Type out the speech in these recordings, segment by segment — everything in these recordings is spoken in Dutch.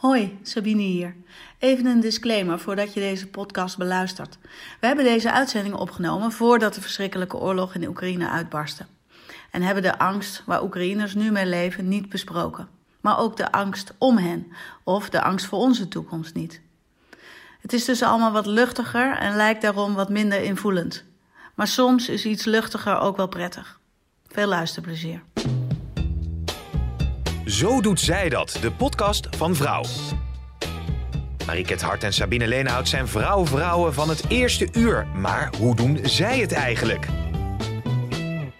Hoi, Sabine hier. Even een disclaimer voordat je deze podcast beluistert. We hebben deze uitzending opgenomen voordat de verschrikkelijke oorlog in Oekraïne uitbarstte. En hebben de angst waar Oekraïners nu mee leven niet besproken. Maar ook de angst om hen of de angst voor onze toekomst niet. Het is dus allemaal wat luchtiger en lijkt daarom wat minder invoelend. Maar soms is iets luchtiger ook wel prettig. Veel luisterplezier. Zo doet zij dat, de podcast van Vrouw. Mariket Hart en Sabine Leenhout zijn vrouw-vrouwen van het eerste uur. Maar hoe doen zij het eigenlijk?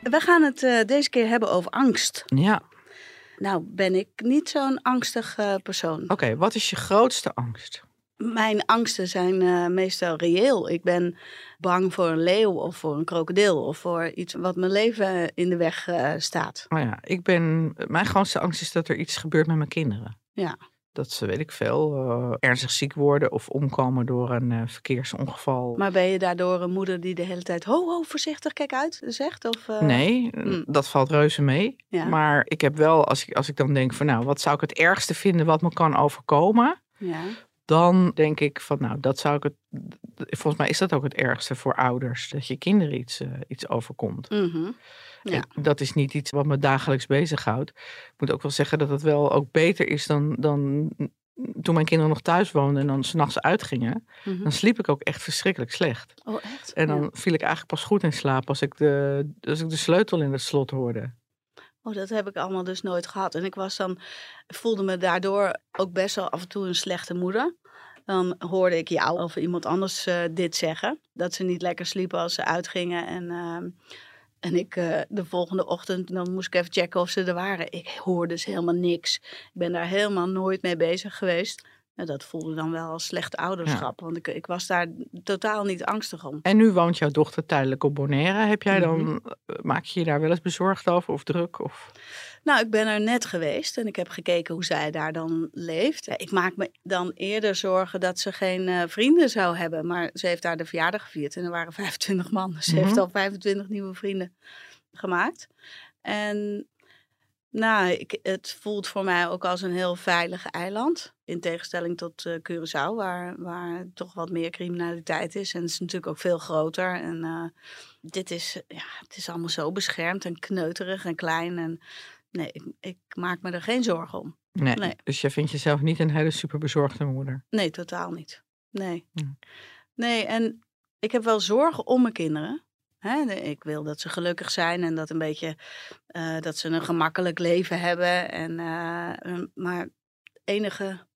We gaan het uh, deze keer hebben over angst. Ja. Nou, ben ik niet zo'n angstig uh, persoon. Oké, okay, wat is je grootste angst? Mijn angsten zijn uh, meestal reëel. Ik ben bang voor een leeuw of voor een krokodil of voor iets wat mijn leven in de weg uh, staat. Oh ja, ik ben, mijn grootste angst is dat er iets gebeurt met mijn kinderen. Ja. Dat ze, weet ik veel, uh, ernstig ziek worden of omkomen door een verkeersongeval. Maar ben je daardoor een moeder die de hele tijd ho, ho, voorzichtig, kijk uit, zegt? Of. Nee, mm. dat valt reuze mee. Ja. Maar ik heb wel, als ik, als ik dan denk van nou, wat zou ik het ergste vinden wat me kan overkomen? Ja. Dan denk ik van nou, dat zou ik het. Volgens mij is dat ook het ergste voor ouders, dat je kinderen iets, iets overkomt. Mm -hmm. Ja. Dat is niet iets wat me dagelijks bezighoudt. Ik moet ook wel zeggen dat het wel ook beter is dan, dan toen mijn kinderen nog thuis woonden en dan s'nachts uitgingen. Mhm. Mm -hmm. Dan sliep ik ook echt verschrikkelijk slecht. Oh, echt? En dan ja. viel ik eigenlijk pas goed in slaap als ik de, als ik de sleutel in het slot hoorde. Oh, dat heb ik allemaal dus nooit gehad. En ik was dan, voelde me daardoor ook best wel af en toe een slechte moeder. Dan hoorde ik jou of iemand anders uh, dit zeggen. Dat ze niet lekker sliepen als ze uitgingen. En, uh, en ik uh, de volgende ochtend, dan moest ik even checken of ze er waren. Ik hoorde dus helemaal niks. Ik ben daar helemaal nooit mee bezig geweest. En dat voelde dan wel als slecht ouderschap. Ja. Want ik, ik was daar totaal niet angstig om. En nu woont jouw dochter tijdelijk op Bonaire. Heb jij dan, mm -hmm. maak je je daar wel eens bezorgd over of druk? Of? Nou, ik ben er net geweest en ik heb gekeken hoe zij daar dan leeft. Ik maak me dan eerder zorgen dat ze geen uh, vrienden zou hebben. Maar ze heeft daar de verjaardag gevierd en er waren 25 man. Dus ze mm -hmm. heeft al 25 nieuwe vrienden gemaakt. En nou, ik, het voelt voor mij ook als een heel veilig eiland. In tegenstelling tot uh, Curaçao, waar, waar toch wat meer criminaliteit is. En het is natuurlijk ook veel groter. En uh, dit is, ja, het is allemaal zo beschermd en kneuterig en klein. En nee, ik, ik maak me er geen zorgen om. Nee, nee. Dus je vindt jezelf niet een hele superbezorgde moeder? Nee, totaal niet. Nee. Hm. Nee, en ik heb wel zorgen om mijn kinderen. Hè, ik wil dat ze gelukkig zijn en dat een beetje uh, dat ze een gemakkelijk leven hebben. En, uh, maar het enige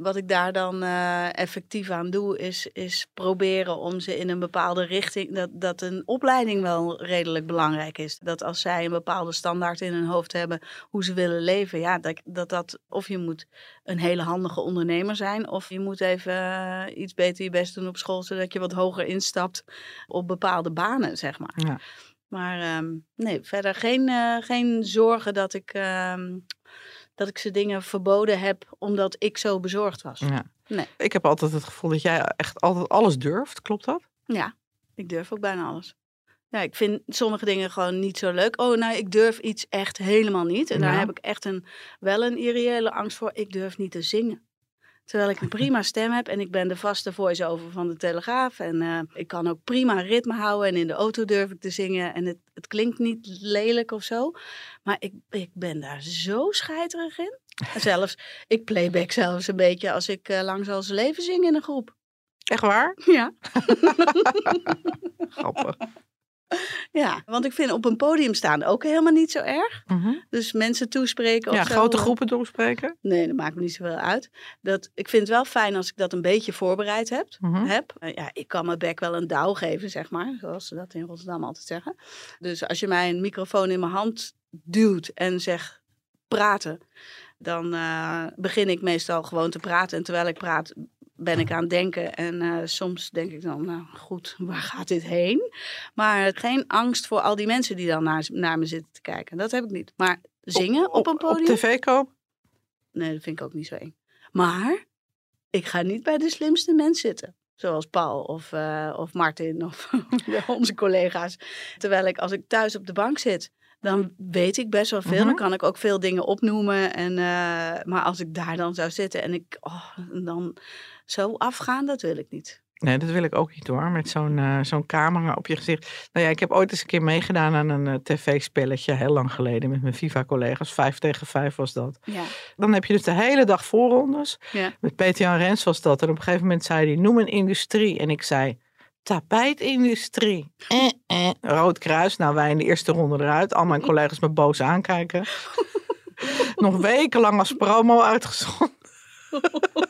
wat ik daar dan uh, effectief aan doe, is, is proberen om ze in een bepaalde richting. Dat, dat een opleiding wel redelijk belangrijk is. Dat als zij een bepaalde standaard in hun hoofd hebben hoe ze willen leven, ja, dat dat, dat of je moet een hele handige ondernemer zijn, of je moet even uh, iets beter je best doen op school, zodat je wat hoger instapt op bepaalde banen, zeg maar. Ja. Maar um, nee, verder geen, uh, geen zorgen dat ik. Um, dat ik ze dingen verboden heb omdat ik zo bezorgd was. Ja. Nee. Ik heb altijd het gevoel dat jij echt altijd alles durft. Klopt dat? Ja, ik durf ook bijna alles. Ja, ik vind sommige dingen gewoon niet zo leuk. Oh, nou, ik durf iets echt helemaal niet. En Ja. daar heb ik echt een, wel een irreële angst voor. Ik durf niet te zingen. Terwijl ik een prima stem heb en ik ben de vaste voice-over van de Telegraaf. En uh, ik kan ook prima ritme houden en in de auto durf ik te zingen. En het, het klinkt niet lelijk of zo. Maar ik, ik ben daar zo scheiterig in. Zelfs, ik playback zelfs een beetje als ik uh, lang zal leven zing in een groep. Echt waar? Ja. Grappig. Ja, want ik vind op een podium staan ook helemaal niet zo erg. Mm -hmm. Dus mensen toespreken. Ja, of zo. grote groepen toespreken? Nee, dat maakt me niet zoveel uit. Dat, ik vind het wel fijn als ik dat een beetje voorbereid heb. Mm -hmm. heb. Ja, ik kan mijn bek wel een douw geven, zeg maar. Zoals ze dat in Rotterdam altijd zeggen. Dus als je mij een microfoon in mijn hand duwt en zegt praten. dan eh, begin ik meestal gewoon te praten. En terwijl ik praat, ben ik aan het denken. En eh, soms denk ik dan, nou goed, waar gaat dit heen? Maar geen angst voor al die mensen die dan naar, naar me zitten te kijken. Dat heb ik niet. Maar zingen op, een podium? Op tv komen? Nee, dat vind ik ook niet zo eng. Maar ik ga niet bij de slimste mens zitten. Zoals Paul of, uh, of Martin of onze collega's. Terwijl ik als ik thuis op de bank zit, dan weet ik best wel veel. Dan Mhm. kan ik ook veel dingen opnoemen. En, eh, maar als ik daar dan zou zitten en ik oh, dan zo afgaan, dat wil ik niet. Nee, dat wil ik ook niet hoor. Met zo'n eh, zo'n camera op je gezicht. Nou ja, ik heb ooit eens een keer meegedaan aan een eh, tv-spelletje. Heel lang geleden met mijn FIFA-collega's. Vijf tegen vijf was dat. Ja. Dan heb je dus de hele dag voorrondes. Ja. Met Peter Jan Rens was dat. En op een gegeven moment zei hij, noem een industrie. En ik zei, tapijtindustrie. Eh, eh. Rood kruis. Nou, wij in de eerste ronde eruit. Al mijn collega's me boos aankijken. Nog wekenlang als promo uitgezonden.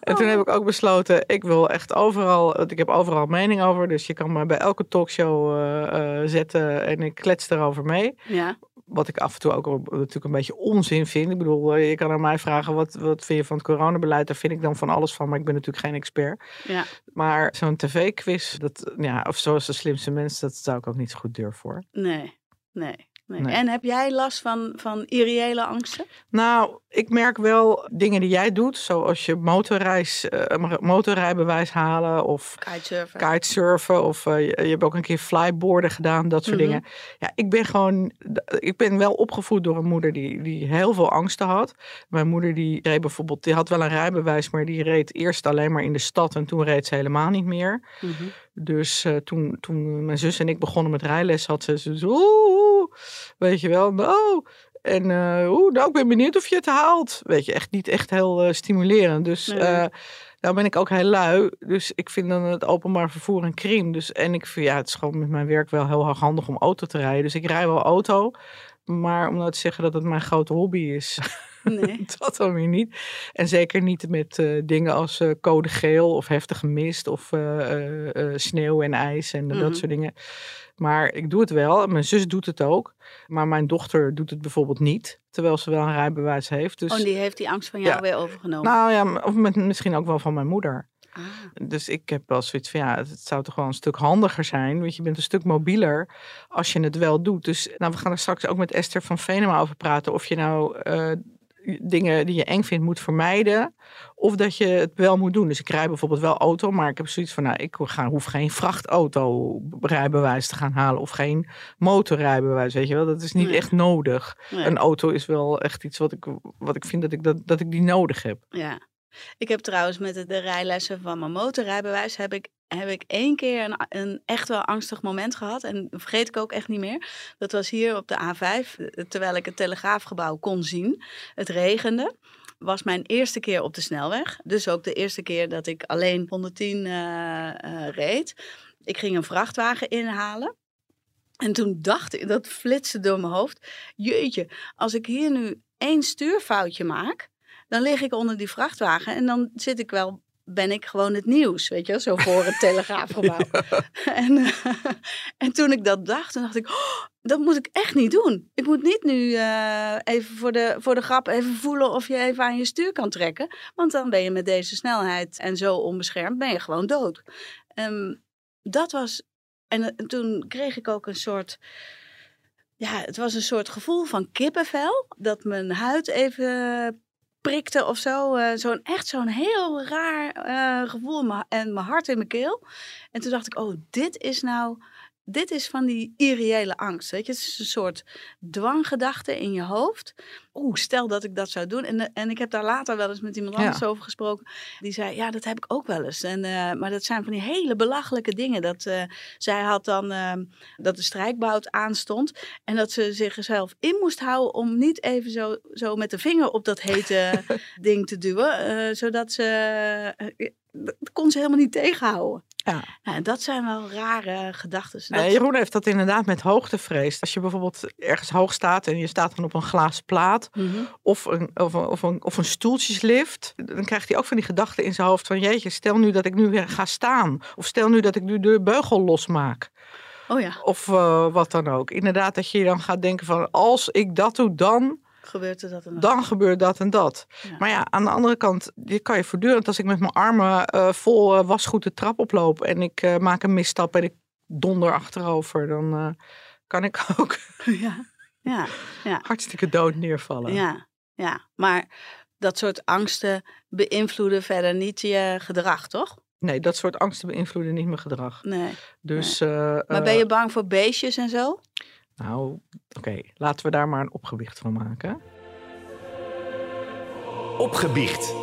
En toen heb ik ook besloten, ik wil echt overal, want ik heb overal mening over. Dus je kan me bij elke talkshow eh, eh, zetten en ik klets erover mee. Ja. Wat ik af en toe ook natuurlijk een beetje onzin vind. Ik bedoel, eh, je kan aan mij vragen, wat, wat vind je van het coronabeleid? Daar vind ik dan van alles van, maar ik ben natuurlijk geen expert. ja. Maar zo'n tv-quiz, dat, ja, of zoals de slimste mens, dat zou ik ook niet zo goed durven voor. Nee. Nee. Nee. Nee. En heb jij last van, van irreële angsten? Nou, ik merk wel dingen die jij doet, zoals je motorreis, eh, motorrijbewijs halen of Kitesurfen? kitesurfen of eh, je, je hebt ook een keer flyboarden gedaan, dat soort Mhm. dingen. Ja, ik ben gewoon, ik ben wel opgevoed door een moeder die, die heel veel angsten had. Mijn moeder die reed bijvoorbeeld, die had wel een rijbewijs, maar die reed eerst alleen maar in de stad en toen reed ze helemaal niet meer. Mhm. Dus eh, toen, toen mijn zus en ik begonnen met rijles, had ze zo, weet je wel, nou. En oeh, nou, ik ben benieuwd of je het haalt. Weet je, echt niet echt heel eh, stimulerend. Dus Nee. eh, nou ben ik ook heel lui. Dus ik vind dan het openbaar vervoer een crime. Dus, en ik vind, ja, het is gewoon met mijn werk wel heel erg handig om auto te rijden. Dus ik rij wel auto. Maar om nou te zeggen dat het mijn grote hobby is, Nee. dat dan weer niet. En zeker niet met eh, dingen als eh, code geel of heftige mist of eh, sneeuw en ijs en Mhm. dat soort dingen. Maar ik doe het wel. Mijn zus doet het ook. Maar mijn dochter doet het bijvoorbeeld niet. Terwijl ze wel een rijbewijs heeft. Dus, Oh, die heeft die angst van jou Ja. weer overgenomen. Nou ja, of met, misschien ook wel van mijn moeder. Ah. Dus ik heb wel zoiets van ja, het zou toch wel een stuk handiger zijn. Want je bent een stuk mobieler als je het wel doet. Dus nou, we gaan er straks ook met Esther van Venema over praten. Of je nou dingen die je eng vindt moet vermijden. Of dat je het wel moet doen. Dus ik rij bijvoorbeeld wel auto. Maar ik heb zoiets van nou, ik ga, hoef geen vrachtauto rijbewijs te gaan halen. Of geen motorrijbewijs, weet je wel. Dat is niet Nee. echt nodig. Nee. Een auto is wel echt iets wat ik, wat ik vind dat ik, dat, dat ik die nodig heb. Ja. Ik heb trouwens met de, rijlessen van mijn motorrijbewijs heb ik, heb ik één keer een, een echt wel angstig moment gehad. En vergeet ik ook echt niet meer. Dat was hier op de A5, eh, terwijl ik het telegraafgebouw kon zien. Het regende. Was mijn eerste keer op de snelweg. Dus ook de eerste keer dat ik alleen 110 eh, eh, reed. Ik ging een vrachtwagen inhalen. En toen dacht ik, dat flitste door mijn hoofd. Jeetje, als ik hier nu één stuurfoutje maak, dan lig ik onder die vrachtwagen en dan zit ik wel, ben ik gewoon het nieuws, weet je, zo voor het telegraafgebouw. En, eh, en toen ik dat dacht, toen dacht ik, oh, dat moet ik echt niet doen. Ik moet niet nu eh, even voor de, voor de grap even voelen of je even aan je stuur kan trekken, want dan ben je met deze snelheid en zo onbeschermd, ben je gewoon dood. Ehm, dat was, en eh, toen kreeg ik ook een soort ja, het was een soort gevoel van kippenvel. Dat mijn huid even prikte of zo. eh, zo'n, echt zo'n heel raar eh, gevoel in mijn- en mijn hart in mijn keel. En toen dacht ik, oh, dit is nou... Dit is van die irreële angst. Weet je? Het is een soort dwanggedachte in je hoofd. Oeh, stel dat ik dat zou doen. En, eh, en ik heb daar later wel eens met iemand Ja. anders over gesproken. Die zei, ja, dat heb ik ook wel eens. En, eh, maar dat zijn van die hele belachelijke dingen. Dat, eh, zij had dan eh, dat de strijkbout aanstond. En dat ze zichzelf in moest houden om niet even zo, zo met de vinger op dat hete ding te duwen. zodat ze. dat kon ze helemaal niet tegenhouden. Ja. En dat zijn wel rare gedachten. Dat- Eh, Jeroen heeft dat inderdaad met hoogtevrees. Als je bijvoorbeeld ergens hoog staat en je staat dan op een glazen plaat Mhm. of een, of een, of een, of een stoeltjeslift, dan krijgt hij ook van die gedachten in zijn hoofd van jeetje, stel nu dat ik nu weer ga staan. Of stel nu dat ik nu de beugel losmaak. Oh ja, Of eh, wat dan ook. Inderdaad, dat je dan gaat denken van als ik dat doe, dan. Gebeurt er dat en dat. dan gebeurt dat en dat. Ja. Maar ja, aan de andere kant, je kan je voortdurend, als ik met mijn armen eh, vol eh, wasgoed de trap oploop en ik eh, maak een misstap en ik donder achterover, dan kan ik ook ja, ja, ja. hartstikke dood neervallen. Ja, ja, maar dat soort angsten beïnvloeden verder niet je gedrag, toch? Nee, dat soort angsten beïnvloeden niet mijn gedrag. Nee. Dus, Maar ben je bang voor beestjes en zo? Nou, oké, laten we daar maar een opgewicht van maken. Opgebiecht.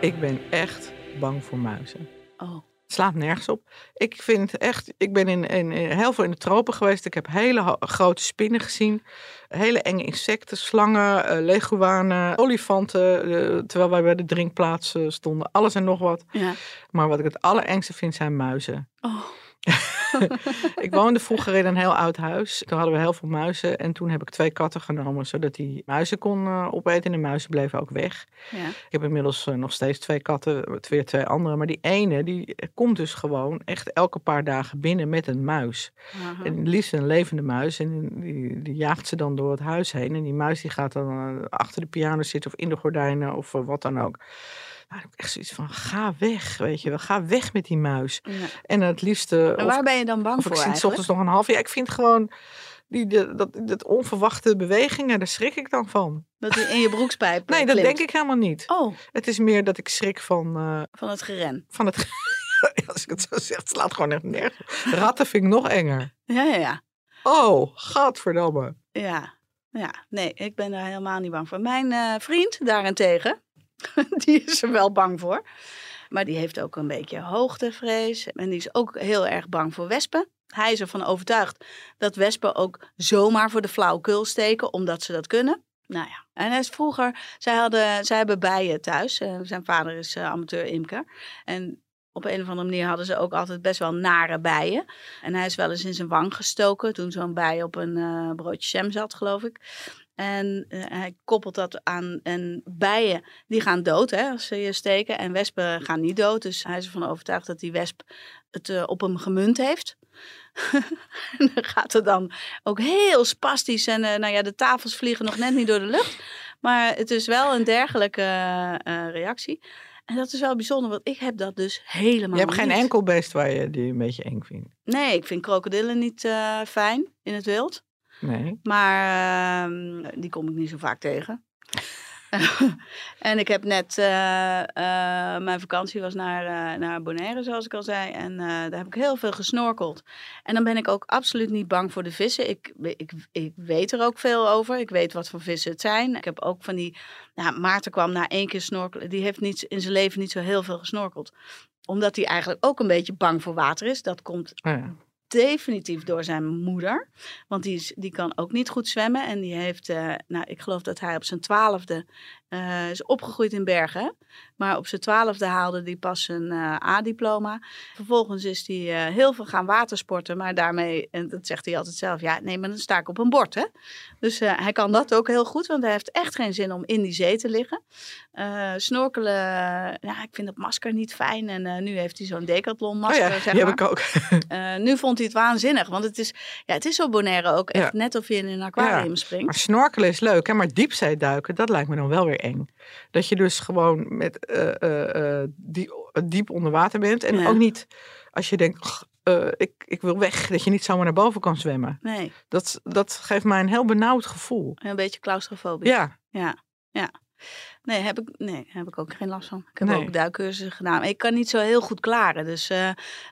Ik ben echt bang voor muizen. Oh, Het slaat nergens op. Ik vind echt, ik ben in, in, in heel veel in de tropen geweest. Ik heb hele grote spinnen gezien. Hele enge insecten, slangen, eh, leguanen, olifanten. eh, terwijl wij bij de drinkplaats eh, stonden. Alles en nog wat. ja. Maar wat ik het allerengste vind zijn muizen. Oh, Ik woonde vroeger in een heel oud huis. Toen hadden we heel veel muizen. En toen heb ik twee katten genomen, zodat die muizen kon eh, opeten. En de muizen bleven ook weg. ja. Ik heb inmiddels eh, nog steeds twee katten, weer twee andere. Maar die ene, die komt dus gewoon echt elke paar dagen binnen met een muis. aha. En liefst een levende muis. En die, die jaagt ze dan door het huis heen. En die muis die gaat dan eh, achter de piano zitten of in de gordijnen of wat dan ook. Heb ik echt zoiets van, ga weg, weet je wel. Ga weg met die muis. Ja. En het liefste... En of- waar ben je dan bang voor ik ochtends nog een half. Ja, ik vind gewoon die, de, dat, dat onverwachte bewegingen, daar schrik ik dan van. Dat hij in je broekspijp Nee, eh, dat denk ik helemaal niet. Oh, Het is meer dat ik schrik van, eh, van het geren. van het. Als ik het zo zeg, het slaat gewoon echt nergens. Ratten vind ik nog enger. Ja, ja, ja. Oh, gadverdamme. Ja, ja. Nee, ik ben daar helemaal niet bang voor. Mijn eh, vriend daarentegen, die is er wel bang voor. Maar die heeft ook een beetje hoogtevrees. En die is ook heel erg bang voor wespen. Hij is ervan overtuigd dat wespen ook zomaar voor de flauwekul steken, omdat ze dat kunnen. Nou ja, en hij is vroeger, zij, hadden, zij hebben bijen thuis. Eh, zijn vader is eh, amateur imker. En op een of andere manier hadden ze ook altijd best wel nare bijen. En hij is wel eens in zijn wang gestoken toen zo'n bij op een eh, broodje jam zat, geloof ik. En eh, hij koppelt dat aan. En bijen, die gaan dood hè, als ze je steken. En wespen gaan niet dood. Dus hij is ervan overtuigd dat die wesp het eh, op hem gemunt heeft. en dan gaat het dan ook heel spastisch. En eh, nou ja, de tafels vliegen nog net niet door de lucht. Maar het is wel een dergelijke reactie. En dat is wel bijzonder, want ik heb dat dus helemaal Je hebt geen enkel beest waar je die een beetje eng vindt. Nee, ik vind krokodillen niet fijn in het wild. Nee. Maar ehm, die kom ik niet zo vaak tegen. en ik heb net, eh, eh, mijn vakantie was naar, eh, naar Bonaire, zoals ik al zei. En daar heb ik heel veel gesnorkeld. En dan ben ik ook absoluut niet bang voor de vissen. Ik, ik, ik weet er ook veel over. Ik weet wat voor vissen het zijn. Ik heb ook van die, nou, Maarten kwam na één keer snorkelen. Die heeft niet, in zijn leven niet zo heel veel gesnorkeld. Omdat hij eigenlijk ook een beetje bang voor water is. Dat komt Oh ja. Definitief door zijn moeder. Want die, is, die kan ook niet goed zwemmen. En die heeft, eh, nou, ik geloof dat hij op zijn twaalfde eh, is opgegroeid in Bergen. Maar op zijn twaalfde haalde hij pas zijn eh, A-diploma. Vervolgens is hij eh, heel veel gaan watersporten. Maar daarmee, en dat zegt hij altijd zelf, ja, nee, maar dan sta ik op een bord, hè. Dus hij kan dat ook heel goed, want hij heeft echt geen zin om in die zee te liggen. Snorkelen, ja, ik vind dat masker niet fijn. En nu heeft hij zo'n decathlon Oh masker, ja, zeg die maar. heb ik ook. Nu vond hij het waanzinnig, want het is, ja, het is op Bonaire ook echt Ja. net of je in een aquarium Maar springt. snorkelen is leuk, hè? maar diepzee duiken, dat lijkt me dan wel weer eng. Dat je dus gewoon met, eh, eh, eh, die, diep onder water bent. En Ja. ook niet, als je denkt, "Ugh, eh, ik, ik wil weg, dat je niet zomaar naar boven kan zwemmen. Nee, Dat, dat geeft mij een heel benauwd gevoel. een beetje claustrofobisch. Ja, Ja, ja. Nee, heb ik, nee, heb ik ook geen last van. Ik heb Nee. ook duikcursussen gedaan. Ik kan niet zo heel goed klaren. Dus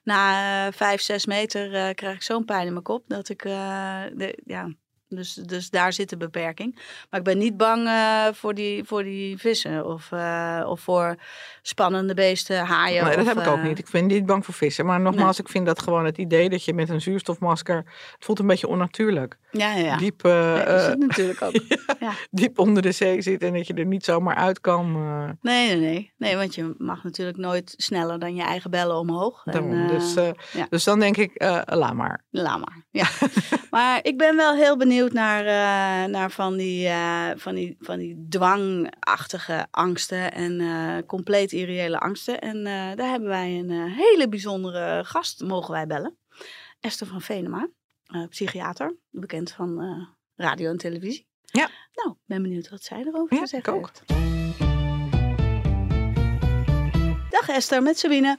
na vijf, zes meter krijg ik zo'n pijn in mijn kop dat ik, de, ja, dus, dus daar zit de beperking. Maar ik ben niet bang eh, voor, die, voor die vissen of, eh, of voor spannende beesten, haaien. nee, dat of, heb ik ook eh, niet. Ik ben niet bang voor vissen. Maar nogmaals, ik vind dat gewoon het idee dat je met een zuurstofmasker... Het voelt een beetje onnatuurlijk. Ja, ja, ja. Diep, natuurlijk ook. Ja. diep onder de zee zit en dat je er niet zomaar uit kan. Nee, nee, nee. Nee, want je mag natuurlijk nooit sneller dan je eigen bellen omhoog. En, daarom. dus, ja. dus dan denk ik, laat maar. Laat maar. Ja. maar ik ben wel heel benieuwd naar, eh, naar van, die, eh, van, die, van die dwangachtige angsten en eh, compleet irreële angsten. En eh, daar hebben wij een eh, hele bijzondere gast, mogen wij bellen. Esther van Venema. eh, psychiater, bekend van eh, radio en televisie. Ja. Nou, ben benieuwd wat zij erover Ja, te zeggen ik ook. heeft. Dag Esther, met Sabine.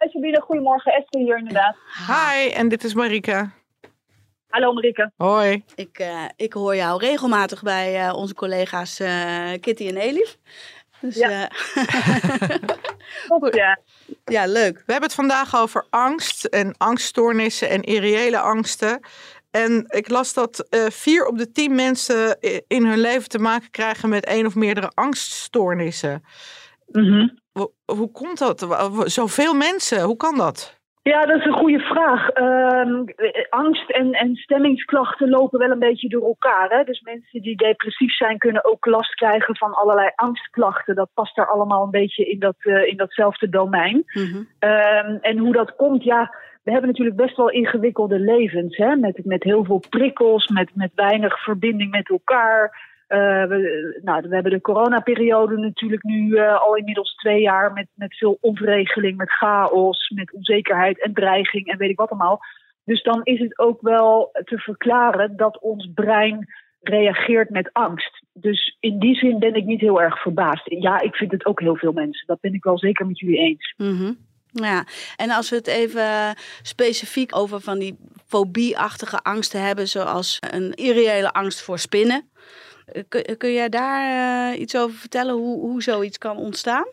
Hi Sabine, goedemorgen. Esther hier inderdaad. Hi, en dit is Marika. Hallo Marike. Hoi. Ik, eh, ik hoor jou regelmatig bij eh, onze collega's eh, Kitty en Elif. Dus Ja. ja, Goed, ja. ja leuk. We hebben het vandaag over angst en angststoornissen en irreële angsten. En ik las dat eh, vier op de tien mensen in hun leven te maken krijgen met één of meerdere angststoornissen. Mhm. Hoe, hoe komt dat? Zoveel mensen, hoe kan dat? Ja, dat is een goede vraag. Ehm, eh, angst en, en stemmingsklachten lopen wel een beetje door elkaar. Hè? Dus mensen die depressief zijn kunnen ook last krijgen van allerlei angstklachten. Dat past daar allemaal een beetje in, dat, eh, in datzelfde domein. Mhm. Ehm, en hoe dat komt, ja, we hebben natuurlijk best wel ingewikkelde levens. Hè? Met, met heel veel prikkels, met, met weinig verbinding met elkaar. Eh, we, nou, hebben de coronaperiode natuurlijk nu eh, al inmiddels twee jaar met, met veel ontregeling, met chaos, met onzekerheid en dreiging en weet ik wat allemaal. Dus dan is het ook wel te verklaren dat ons brein reageert met angst. Dus in die zin ben ik niet heel erg verbaasd. Ja, ik vind het ook heel veel mensen. Dat ben ik wel zeker met jullie eens. Mhm. Ja, en als we het even specifiek over van die fobieachtige angsten hebben, zoals een irreële angst voor spinnen. Kun, kun jij daar eh, iets over vertellen, hoe, hoe zoiets kan ontstaan?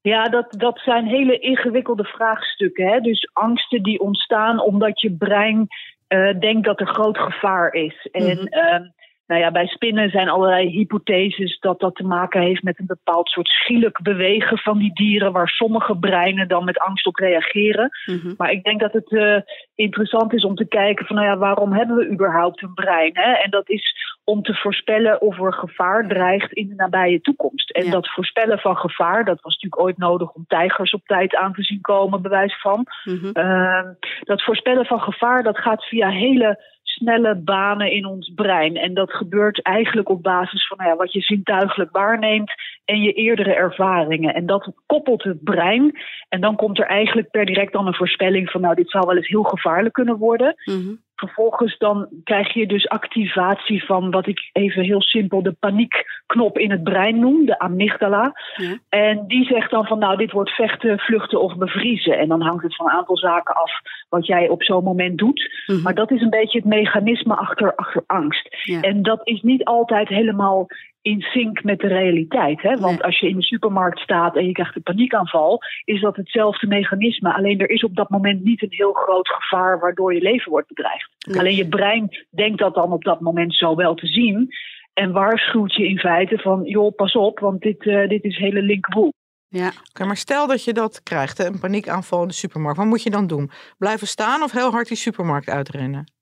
Ja, dat, dat zijn hele ingewikkelde vraagstukken. Hè? Dus angsten die ontstaan omdat je brein eh, denkt dat er groot gevaar is. En Mhm. Nou ja, bij spinnen zijn allerlei hypotheses dat dat te maken heeft met een bepaald soort schielijk bewegen van die dieren, waar sommige breinen dan met angst op reageren. Mhm. Maar ik denk dat het eh, interessant is om te kijken van, nou ja, waarom hebben we überhaupt een brein? Hè? En dat is om te voorspellen of er gevaar dreigt in de nabije toekomst. En Ja. dat voorspellen van gevaar, dat was natuurlijk ooit nodig om tijgers op tijd aan te zien komen, bewijs van. Mhm. Ehm, dat voorspellen van gevaar, dat gaat via hele snelle banen in ons brein. En dat gebeurt eigenlijk op basis van nou ja, wat je zintuigelijk waarneemt en je eerdere ervaringen. En dat koppelt het brein. En dan komt er eigenlijk per direct dan een voorspelling van nou, dit zou wel eens heel gevaarlijk kunnen worden. Mhm. Vervolgens dan krijg je dus activatie van wat ik even heel simpel de paniekknop in het brein noem, de amygdala. Ja. En die zegt dan van nou, dit wordt vechten, vluchten of bevriezen. En dan hangt het van een aantal zaken af wat jij op zo'n moment doet. Mhm. Maar dat is een beetje het mechanisme achter, achter angst. Ja. En dat is niet altijd helemaal in sync met de realiteit. Hè? Want Nee. als je in de supermarkt staat en je krijgt een paniekaanval, is dat hetzelfde mechanisme. Alleen er is op dat moment niet een heel groot gevaar waardoor je leven wordt bedreigd. Nee. Alleen je brein denkt dat dan op dat moment zo wel te zien. En waarschuwt je in feite van, joh, pas op, want dit, eh, dit is hele linkerboel. Ja. Oké, maar stel dat je dat krijgt, hè, een paniekaanval in de supermarkt. Wat moet je dan doen? Blijven staan of heel hard die supermarkt uitrennen?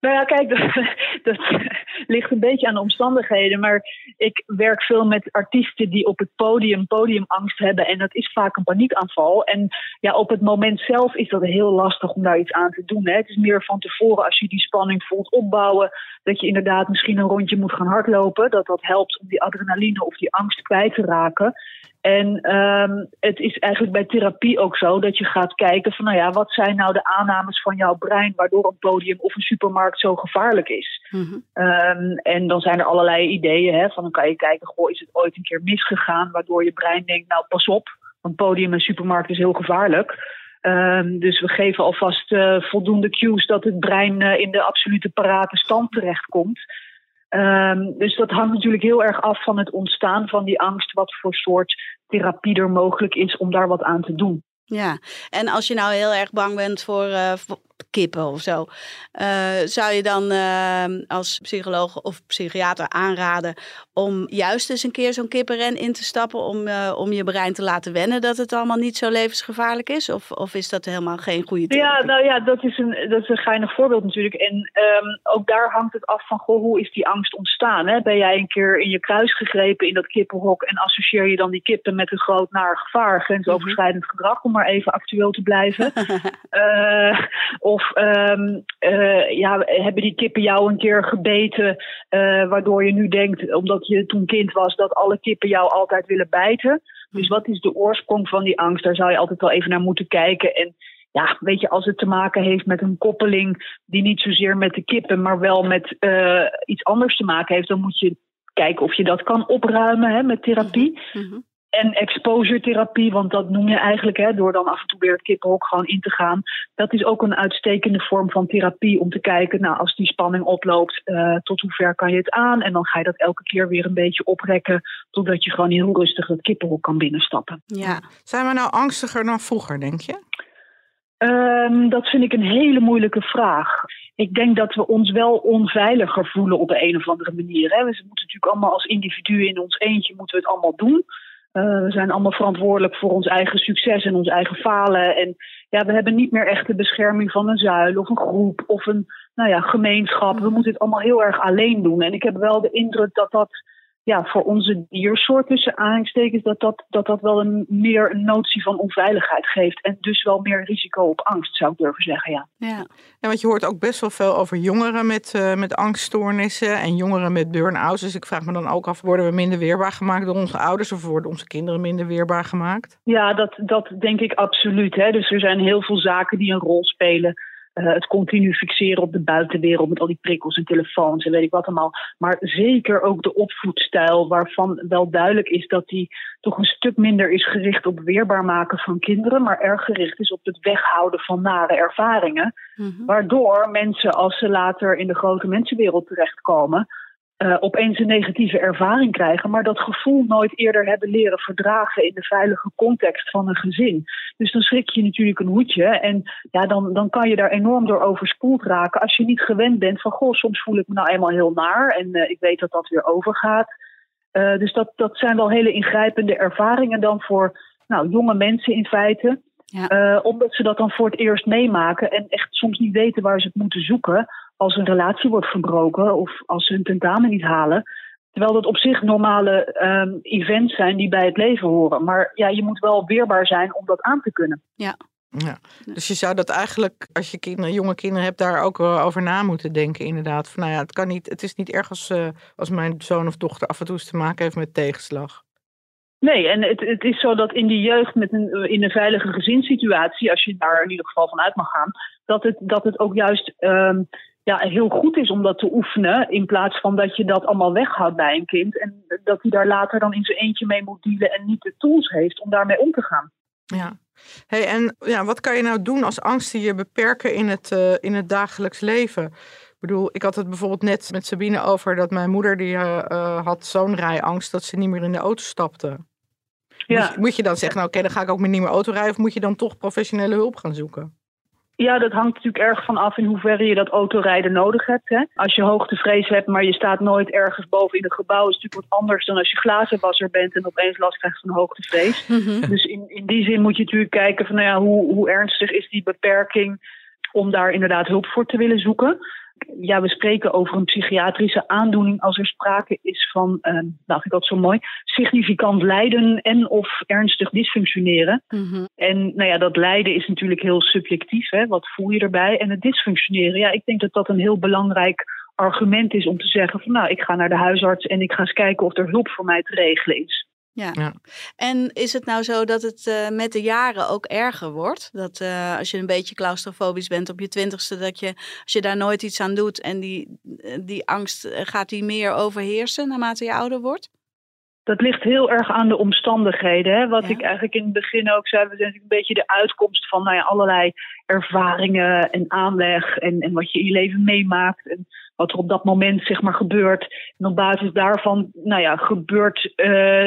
Nou ja, kijk, dat, dat ligt een beetje aan de omstandigheden. Maar ik werk veel met artiesten die op het podium podiumangst hebben. En dat is vaak een paniekaanval. En ja, op het moment zelf is dat heel lastig om daar iets aan te doen. Hè. Het is meer van tevoren als je die spanning voelt opbouwen. Dat je inderdaad misschien een rondje moet gaan hardlopen. Dat dat helpt om die adrenaline of die angst kwijt te raken. En ehm, het is eigenlijk bij therapie ook zo dat je gaat kijken van, nou ja, wat zijn nou de aannames van jouw brein waardoor een podium of een supermarkt zo gevaarlijk is? Mhm. Ehm, en dan zijn er allerlei ideeën, hè, van dan kan je kijken, goh, is het ooit een keer misgegaan waardoor je brein denkt, nou pas op, een podium en supermarkt is heel gevaarlijk. Ehm, dus we geven alvast eh, voldoende cues dat het brein eh, in de absolute parate stand terechtkomt. Ehm, dus dat hangt natuurlijk heel erg af van het ontstaan van die angst, wat voor soort therapie er mogelijk is om daar wat aan te doen. Ja, en als je nou heel erg bang bent voor, eh, kippen of zo, eh, zou je dan eh, als psycholoog of psychiater aanraden om juist eens een keer zo'n kippenren in te stappen om, eh, om je brein te laten wennen dat het allemaal niet zo levensgevaarlijk is? Of, of is dat helemaal geen goede therapie? Ja, nou ja, dat is een, dat is een geinig voorbeeld natuurlijk. En ehm, ook daar hangt het af van, goh, hoe is die angst ontstaan? Hè? Ben jij een keer in je kruis gegrepen in dat kippenhok en associeer je dan die kippen met een groot naar gevaar, grensoverschrijdend gedrag, om maar even actueel te blijven? Eh, of ehm, eh, ja, hebben die kippen jou een keer gebeten, eh, waardoor je nu denkt, omdat je toen kind was, dat alle kippen jou altijd willen bijten? Dus wat is de oorsprong van die angst? Daar zou je altijd wel even naar moeten kijken. En ja, weet je, als het te maken heeft met een koppeling die niet zozeer met de kippen, maar wel met uh, iets anders te maken heeft, dan moet je kijken of je dat kan opruimen hè, met therapie. Mhm. En exposure therapie, want dat noem je eigenlijk hè, door dan af en toe weer het kippenhok gewoon in te gaan. Dat is ook een uitstekende vorm van therapie om te kijken, nou, als die spanning oploopt, uh, tot hoe ver kan je het aan? En dan ga je dat elke keer weer een beetje oprekken, totdat je gewoon heel rustig het kippenhok kan binnenstappen. Ja. Zijn we nou angstiger dan vroeger, denk je? Um, dat vind ik een hele moeilijke vraag. Ik denk dat we ons wel onveiliger voelen op de een of andere manier. Hè. We moeten natuurlijk allemaal als individuen in ons eentje moeten we het allemaal doen. Uh, we zijn allemaal verantwoordelijk voor ons eigen succes en ons eigen falen. En ja, we hebben niet meer echt de bescherming van een zuil of een groep of een nou ja, gemeenschap. We moeten het allemaal heel erg alleen doen. En ik heb wel de indruk dat dat ja, voor onze diersoort tussen aanhalingstekens, dat dat, dat dat wel een, meer een notie van onveiligheid geeft. En dus wel meer risico op angst, zou ik durven zeggen, ja. Ja, ja want je hoort ook best wel veel over jongeren met, uh, met angststoornissen en jongeren met burn-outs. Dus ik vraag me dan ook af, worden we minder weerbaar gemaakt door onze ouders of worden onze kinderen minder weerbaar gemaakt? Ja, dat, dat denk ik absoluut. Hè. Dus er zijn heel veel zaken die een rol spelen. Uh, het continu fixeren op de buitenwereld met al die prikkels en telefoons en weet ik wat allemaal. Maar zeker ook de opvoedstijl, waarvan wel duidelijk is dat die toch een stuk minder is gericht op weerbaar maken van kinderen, maar erg gericht is op het weghouden van nare ervaringen. Mm -hmm. Waardoor mensen, als ze later in de grote mensenwereld terechtkomen, uh, opeens een negatieve ervaring krijgen, maar dat gevoel nooit eerder hebben leren verdragen in de veilige context van een gezin. Dus dan schrik je natuurlijk een hoedje en ja, dan, dan kan je daar enorm door overspoeld raken als je niet gewend bent van goh, soms voel ik me nou eenmaal heel naar en uh, ik weet dat dat weer overgaat. Uh, dus dat, dat zijn wel hele ingrijpende ervaringen dan voor nou, jonge mensen in feite. Ja. omdat ze dat dan voor het eerst meemaken en echt soms niet weten waar ze het moeten zoeken als een relatie wordt verbroken of als ze hun tentamen niet halen. Terwijl dat op zich normale um, events zijn die bij het leven horen. Maar ja, je moet wel weerbaar zijn om dat aan te kunnen. Ja. Ja. Dus je zou dat eigenlijk, als je kinderen, jonge kinderen hebt, daar ook wel over na moeten denken, inderdaad. Van, nou ja, het, kan niet, het is niet erg als, uh, als mijn zoon of dochter af en toe eens te maken heeft met tegenslag. Nee, en het, het is zo dat in die jeugd met een, in een veilige gezinssituatie, als je daar in ieder geval van uit mag gaan, dat het, dat het ook juist um, ja, heel goed is om dat te oefenen. In plaats van dat je dat allemaal weghoudt bij een kind. En dat hij daar later dan in zijn eentje mee moet dealen en niet de tools heeft om daarmee om te gaan. Ja. Hey, en ja, wat kan je nou doen als angsten je beperken in het, uh, in het dagelijks leven? Ik bedoel, ik had het bijvoorbeeld net met Sabine over dat mijn moeder die uh, uh, had zo'n rijangst dat ze niet meer in de auto stapte. Ja. Moet, je, moet je dan zeggen, nou oké, okay, dan ga ik ook niet meer autorijden of moet je dan toch professionele hulp gaan zoeken? Ja, dat hangt natuurlijk erg van af in hoeverre je dat autorijden nodig hebt. Hè. Als je hoogtevrees hebt, maar je staat nooit ergens boven in een gebouw, is het natuurlijk wat anders dan als je glazenwasser bent en opeens last krijgt van hoogtevrees. Mm -hmm. Dus in, in die zin moet je natuurlijk kijken van nou ja, hoe, hoe ernstig is die beperking om daar inderdaad hulp voor te willen zoeken. Ja, we spreken over een psychiatrische aandoening als er sprake is van, uh, nou ik dat zo mooi, significant lijden en of ernstig dysfunctioneren. Mm -hmm. En nou ja, dat lijden is natuurlijk heel subjectief. Hè? Wat voel je erbij? En het dysfunctioneren, ja, ik denk dat dat een heel belangrijk argument is om te zeggen van nou, ik ga naar de huisarts en ik ga eens kijken of er hulp voor mij te regelen is. Ja. Ja. En is het nou zo dat het uh, met de jaren ook erger wordt? Dat uh, als je een beetje claustrofobisch bent op je twintigste, dat je als je daar nooit iets aan doet en die, die angst gaat die meer overheersen naarmate je ouder wordt? Dat ligt heel erg aan de omstandigheden. Hè? Wat Ja. ik eigenlijk in het begin ook zei, we zijn een beetje de uitkomst van nou ja, allerlei ervaringen en aanleg en, en wat je in je leven meemaakt en wat er op dat moment zeg maar gebeurt. En op basis daarvan, nou ja, gebeurt, uh,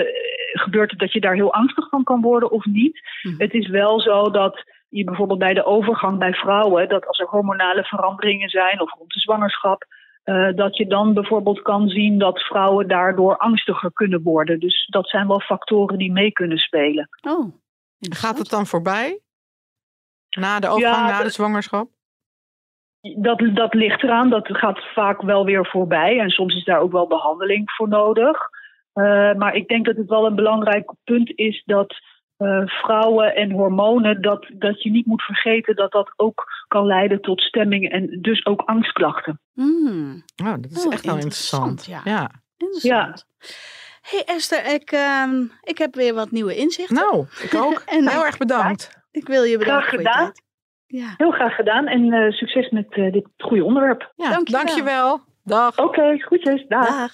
gebeurt het dat je daar heel angstig van kan worden of niet. Mhm. Het is wel zo dat je bijvoorbeeld bij de overgang bij vrouwen, dat als er hormonale veranderingen zijn of rond de zwangerschap, uh, dat je dan bijvoorbeeld kan zien dat vrouwen daardoor angstiger kunnen worden. Dus dat zijn wel factoren die mee kunnen spelen. Oh, Gaat het dan voorbij? Na de overgang, Ja, na de zwangerschap? Dat, dat ligt eraan, dat gaat vaak wel weer voorbij. En soms is daar ook wel behandeling voor nodig. Uh, maar ik denk dat het wel een belangrijk punt is dat uh, vrouwen en hormonen, dat, dat je niet moet vergeten dat dat ook kan leiden tot stemming en dus ook angstklachten. Hmm, Oh, dat is Oh, echt wel interessant, interessant. ja. ja. interessant. hey Esther, ik, ehm, ik heb weer wat nieuwe inzichten. Nou, ik ook. En- Heel erg bedankt. Ik wil je bedanken Graag gedaan. Ja. Heel graag gedaan en eh, succes met eh, dit goede onderwerp. Ja, Dankjewel. dankjewel. Dag. Oké, goedjes. Dag. Dag.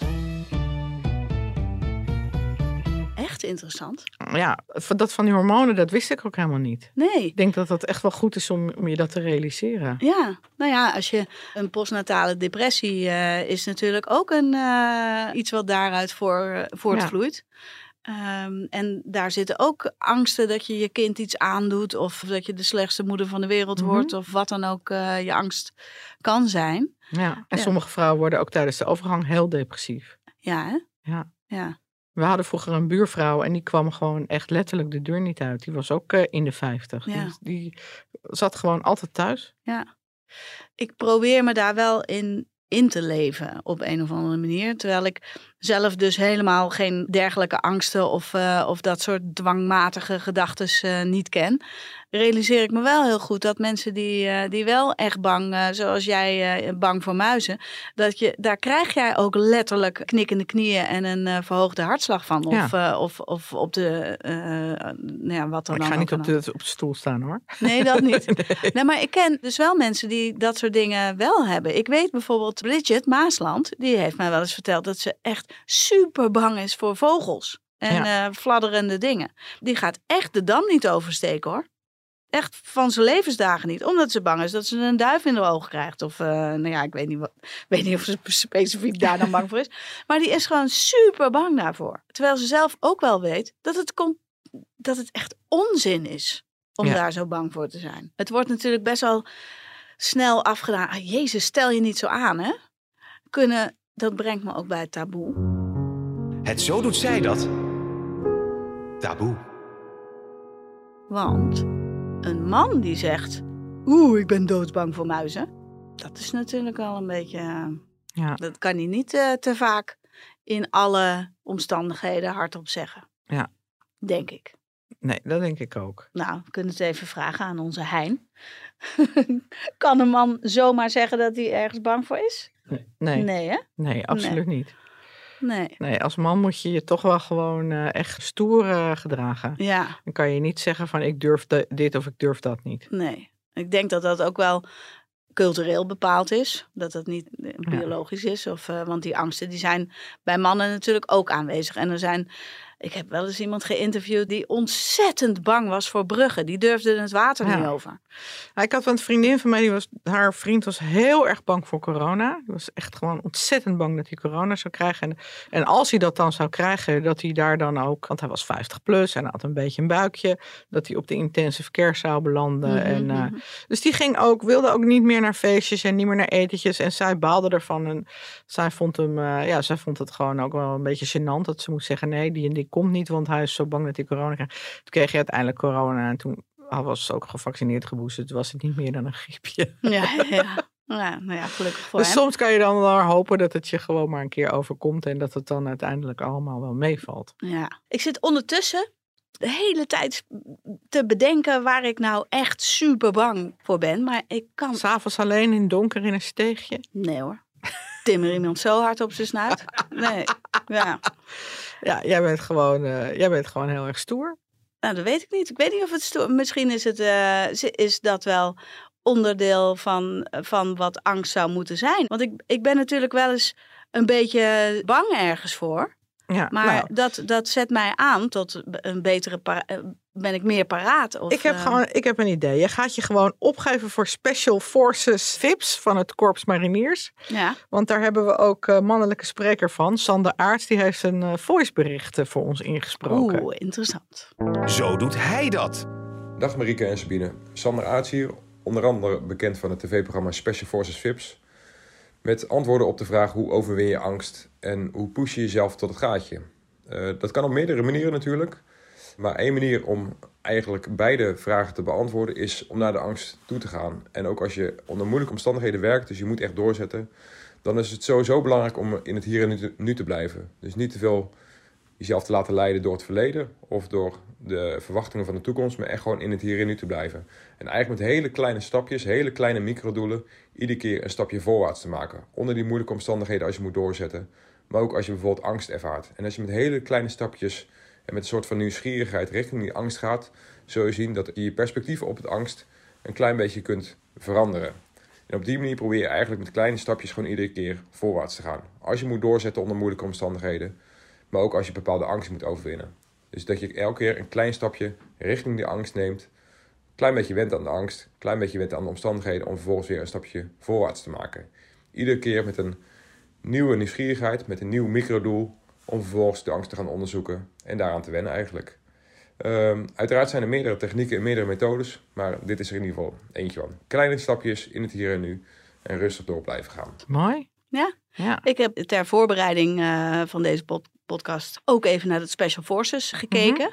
Echt interessant. Ja, dat van die hormonen, dat wist ik ook helemaal niet. Nee. Ik denk dat dat echt wel goed is om, om je dat te realiseren. Ja, nou ja, als je een postnatale depressie eh, is natuurlijk ook een, eh, iets wat daaruit voor, voortvloeit. Ehm, en daar zitten ook angsten dat je je kind iets aandoet of dat je de slechtste moeder van de wereld Mhm. wordt of wat dan ook eh, je angst kan zijn. Ja. En Ja. sommige vrouwen worden ook tijdens de overgang heel depressief. Ja, hè? Ja. Ja. We hadden vroeger een buurvrouw en die kwam gewoon echt letterlijk de deur niet uit. Die was ook eh, in de 50. Ja. Die, die zat gewoon altijd thuis. ik probeer me daar wel in in te leven op een of andere manier. Terwijl ik zelf dus helemaal geen dergelijke angsten of, eh, of dat soort dwangmatige gedachten niet ken. Realiseer ik me wel heel goed dat mensen die, eh, die wel echt bang, eh, zoals jij eh, bang voor muizen, dat je, daar krijg jij ook letterlijk knikkende knieën en een eh, verhoogde hartslag van. Of, eh, of, of op de, eh, nou ja, wat dan Maar ik ga ook niet op ook. de, op de stoel staan hoor. Nee, dat niet. Nee, maar ik ken dus wel mensen die dat soort dingen wel hebben. Ik weet bijvoorbeeld Bridget Maasland, die heeft mij wel eens verteld dat ze echt super bang is voor vogels. En eh, fladderende dingen. Die gaat echt de dam niet oversteken hoor. Echt van zijn levensdagen niet. Omdat ze bang is dat ze een duif in de ogen krijgt. Of, eh, nou ja, ik weet niet, wat, weet niet of ze specifiek daar dan bang voor is. Maar die is gewoon super bang daarvoor. Terwijl ze zelf ook wel weet dat het, komt, dat het echt onzin is om Ja. daar zo bang voor te zijn. Het wordt natuurlijk best wel snel afgedaan. Ah, Jezus, stel je niet zo aan, hè? Kunnen, dat brengt me ook bij het taboe. Het zo doet zij dat. Taboe. Want een man die zegt: Oeh, ik ben doodsbang voor muizen. Dat is natuurlijk wel een beetje. eh, Ja. Dat kan hij niet eh, te vaak in alle omstandigheden hardop zeggen. Ja. Denk ik. Nee, dat denk ik ook. Nou, we kunnen het even vragen aan onze Hein. kan een man zomaar zeggen dat hij ergens bang voor is? Nee, nee, Nee, hè? absoluut niet. Nee. Nee, als man moet je je toch wel gewoon eh, echt stoer eh, gedragen. Ja, Dan kan je niet zeggen van ik durf de- dit of ik durf dat niet. nee. Ik denk dat dat ook wel cultureel bepaald is. Dat dat niet eh, biologisch is. Of, eh, want die angsten die zijn bij mannen natuurlijk ook aanwezig. En er zijn... Ik heb wel eens iemand geïnterviewd die ontzettend bang was voor bruggen. Die durfde het water Ja. niet over. Ik had een vriendin van mij, die was, haar vriend was heel erg bang voor corona. Die was echt gewoon ontzettend bang dat hij corona zou krijgen. En, en als hij dat dan zou krijgen, dat hij daar dan ook, want hij was 50 plus en had een beetje een buikje, dat hij op de intensive care zou belanden. Mhm, en, eh, mhm. dus die ging ook, wilde ook niet meer naar feestjes en niet meer naar etentjes. En zij baalde ervan. En zij vond hem, eh, ja, zij vond het gewoon ook wel een beetje gênant dat ze moest zeggen: nee, die en die komt niet, want hij is zo bang dat hij corona krijgt. Toen kreeg hij uiteindelijk corona en toen hij was ook gevaccineerd geboosterd. Was het niet meer dan een griepje. Ja, ja, ja. Nou ja, gelukkig voor Dus hem. soms kan je dan wel hopen dat het je gewoon maar een keer overkomt en dat het dan uiteindelijk allemaal wel meevalt. Ja. Ik zit ondertussen de hele tijd te bedenken waar ik nou echt super bang voor ben. Maar ik kan... S'avonds alleen in donker in een steegje. Nee hoor. Timmer iemand zo hard op zijn snuit? Nee. Ja. Ja, jij bent gewoon, eh, jij bent gewoon heel erg stoer. Nou, dat weet ik niet. Ik weet niet of het... sto- Misschien is, het, eh, is dat wel onderdeel van, van wat angst zou moeten zijn. Want ik, ik ben natuurlijk wel eens een beetje bang ergens voor. Ja, Maar nou, dat, dat zet mij aan tot een betere... ben ik meer paraat? Of, ik, heb eh, gewoon, ik heb een idee. Je gaat je gewoon opgeven voor Special Forces VIPs van het Korps Mariniers. Ja. Want daar hebben we ook eh, mannelijke spreker van. Sander Aarts, die heeft een eh, voicebericht voor ons ingesproken. Oeh, interessant. Zo doet hij dat. Dag Marieke en Sabine. Sander Aarts hier, onder andere bekend van het tv-programma Special Forces VIPs. Met antwoorden op de vraag hoe overwin je angst en hoe push je jezelf tot het gaatje. Eh, dat kan op meerdere manieren natuurlijk. Maar één manier om eigenlijk beide vragen te beantwoorden is om naar de angst toe te gaan. En ook als je onder moeilijke omstandigheden werkt, dus je moet echt doorzetten, dan is het sowieso belangrijk om in het hier en nu te, blijven. Dus niet te veel jezelf te laten leiden door het verleden of door de verwachtingen van de toekomst, maar echt gewoon in het hier en nu te blijven. En eigenlijk met hele kleine stapjes, hele kleine microdoelen, iedere keer een stapje voorwaarts te maken. Onder die moeilijke omstandigheden als je moet doorzetten, maar ook als je bijvoorbeeld angst ervaart. En als je met hele kleine stapjes en met een soort van nieuwsgierigheid richting die angst gaat, zul je zien dat je je perspectief op het angst een klein beetje kunt veranderen. En op die manier probeer je eigenlijk met kleine stapjes gewoon iedere keer voorwaarts te gaan. Als je moet doorzetten onder moeilijke omstandigheden, maar ook als je bepaalde angst moet overwinnen. Dus dat je elke keer een klein stapje richting die angst neemt, klein beetje went aan de angst, klein beetje went aan de omstandigheden om vervolgens weer een stapje voorwaarts te maken. Iedere keer met een nieuwe nieuwsgierigheid, met een nieuw microdoel om vervolgens de angst te gaan onderzoeken en daaraan te wennen eigenlijk. Ehm, uiteraard zijn er meerdere technieken en meerdere methodes, maar dit is er in ieder geval eentje van. Kleine stapjes in het hier en nu en rustig door blijven gaan. Mooi. Ja? Ja. Ik heb ter voorbereiding eh, van deze pod- podcast ook even naar de Special Forces gekeken.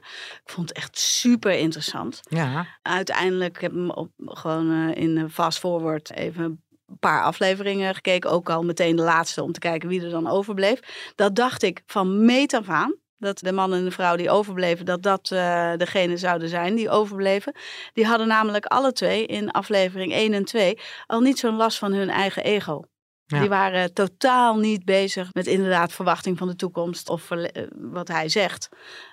Ik vond het echt super interessant. Ja. Uiteindelijk heb ik hem op, gewoon eh, in fast forward even een paar afleveringen gekeken. Ook al meteen de laatste om te kijken wie er dan overbleef. Dat dacht ik van meet af aan. Dat de man en de vrouw die overbleven, dat dat eh degene zouden zijn die overbleven. Die hadden namelijk alle twee in aflevering 1 en 2 al niet zo'n last van hun eigen ego. Ja. Die waren totaal niet bezig met inderdaad verwachting van de toekomst of eh, wat hij zegt.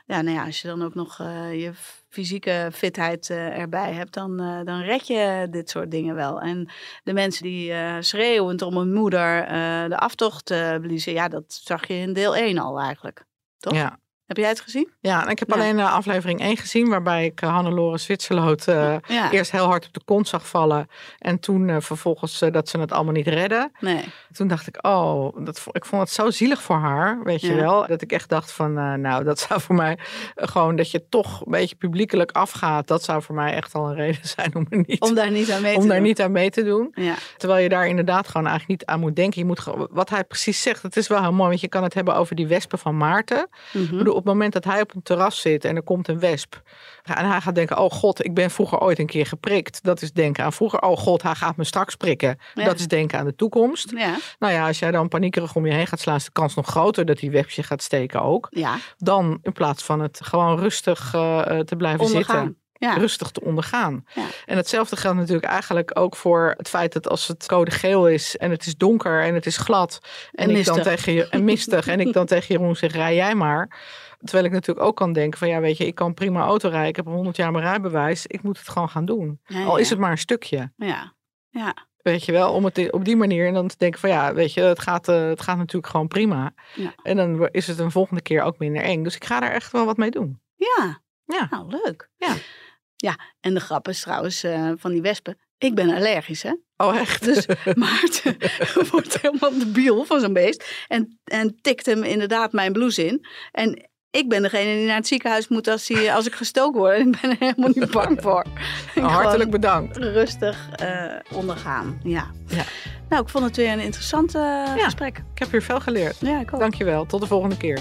Ja, nou ja, als je dan ook nog eh, je fysieke fitheid eh, erbij hebt, dan, dan red je dit soort dingen wel. En de mensen die schreeuwend om hun moeder de aftocht bliezen, ja, dat zag je in deel 1 al eigenlijk. Toch? Ja. Heb jij het gezien? Ja, en ik heb Ja. alleen uh, aflevering 1 gezien, waarbij ik uh, Hannelore Zwitserloot uh, Ja. eerst heel hard op de kont zag vallen. En toen vervolgens dat ze het allemaal niet redden. Nee. Toen dacht ik, oh, dat, ik vond het zo zielig voor haar, weet je wel. Dat ik echt dacht van, nou, dat zou voor mij gewoon dat je toch een beetje publiekelijk afgaat. Dat zou voor mij echt al een reden zijn om er niet, Om daar niet aan mee te om daar doen. niet aan mee te doen. Terwijl je daar inderdaad gewoon eigenlijk niet aan moet denken. Je moet wat hij precies zegt, het is wel heel mooi. Want je kan het hebben over die wespen van Maarten. Bedoel, op het moment dat hij op een terras zit en er komt een wesp. En hij gaat denken, oh god, ik ben vroeger ooit een keer geprikt. Dat is denken aan vroeger. Oh god, hij gaat me straks prikken. Ja. Dat is denken aan de toekomst. Ja. Nou ja, als jij dan paniekerig om je heen gaat slaan, is de kans nog groter dat die webje gaat steken ook. ja, Dan in plaats van het gewoon rustig eh, te blijven ondergaan. zitten. Ja. Rustig te ondergaan. Ja. En hetzelfde geldt natuurlijk eigenlijk ook voor het feit dat als het code geel is en het is donker en het is glad. En, En ik dan tegen je en mistig. en ik dan tegen Jeroen zeg, rij jij maar. Terwijl ik natuurlijk ook kan denken van ja, weet je, ik kan prima auto rijden. Ik heb 100 jaar mijn rijbewijs. Ik moet het gewoon gaan doen. Ja, Al is het maar een stukje. Ja. Ja. Weet je wel, om het op die manier en dan te denken van ja, weet je, het gaat, eh, het gaat natuurlijk gewoon prima. En dan is het een volgende keer ook minder eng. Dus ik ga daar echt wel wat mee doen. Ja. Ja. Nou, leuk. Ja. Ja, en de grap is trouwens eh, van die wespen. Ik ben allergisch, hè? Oh, echt? Dus Maarten wordt helemaal debiel van zo'n beest. En, en tikt hem inderdaad mijn blouse in. En ik ben degene die naar het ziekenhuis moet als, hij, als ik gestoken word. Ik ben er helemaal niet bang voor. Nou, hartelijk bedankt. Rustig eh, ondergaan, ja. Ja. Nou, ik vond het weer een interessant eh, Ja. gesprek. Ik heb weer veel geleerd. Ja, ik ook. Dankjewel. Tot de volgende keer.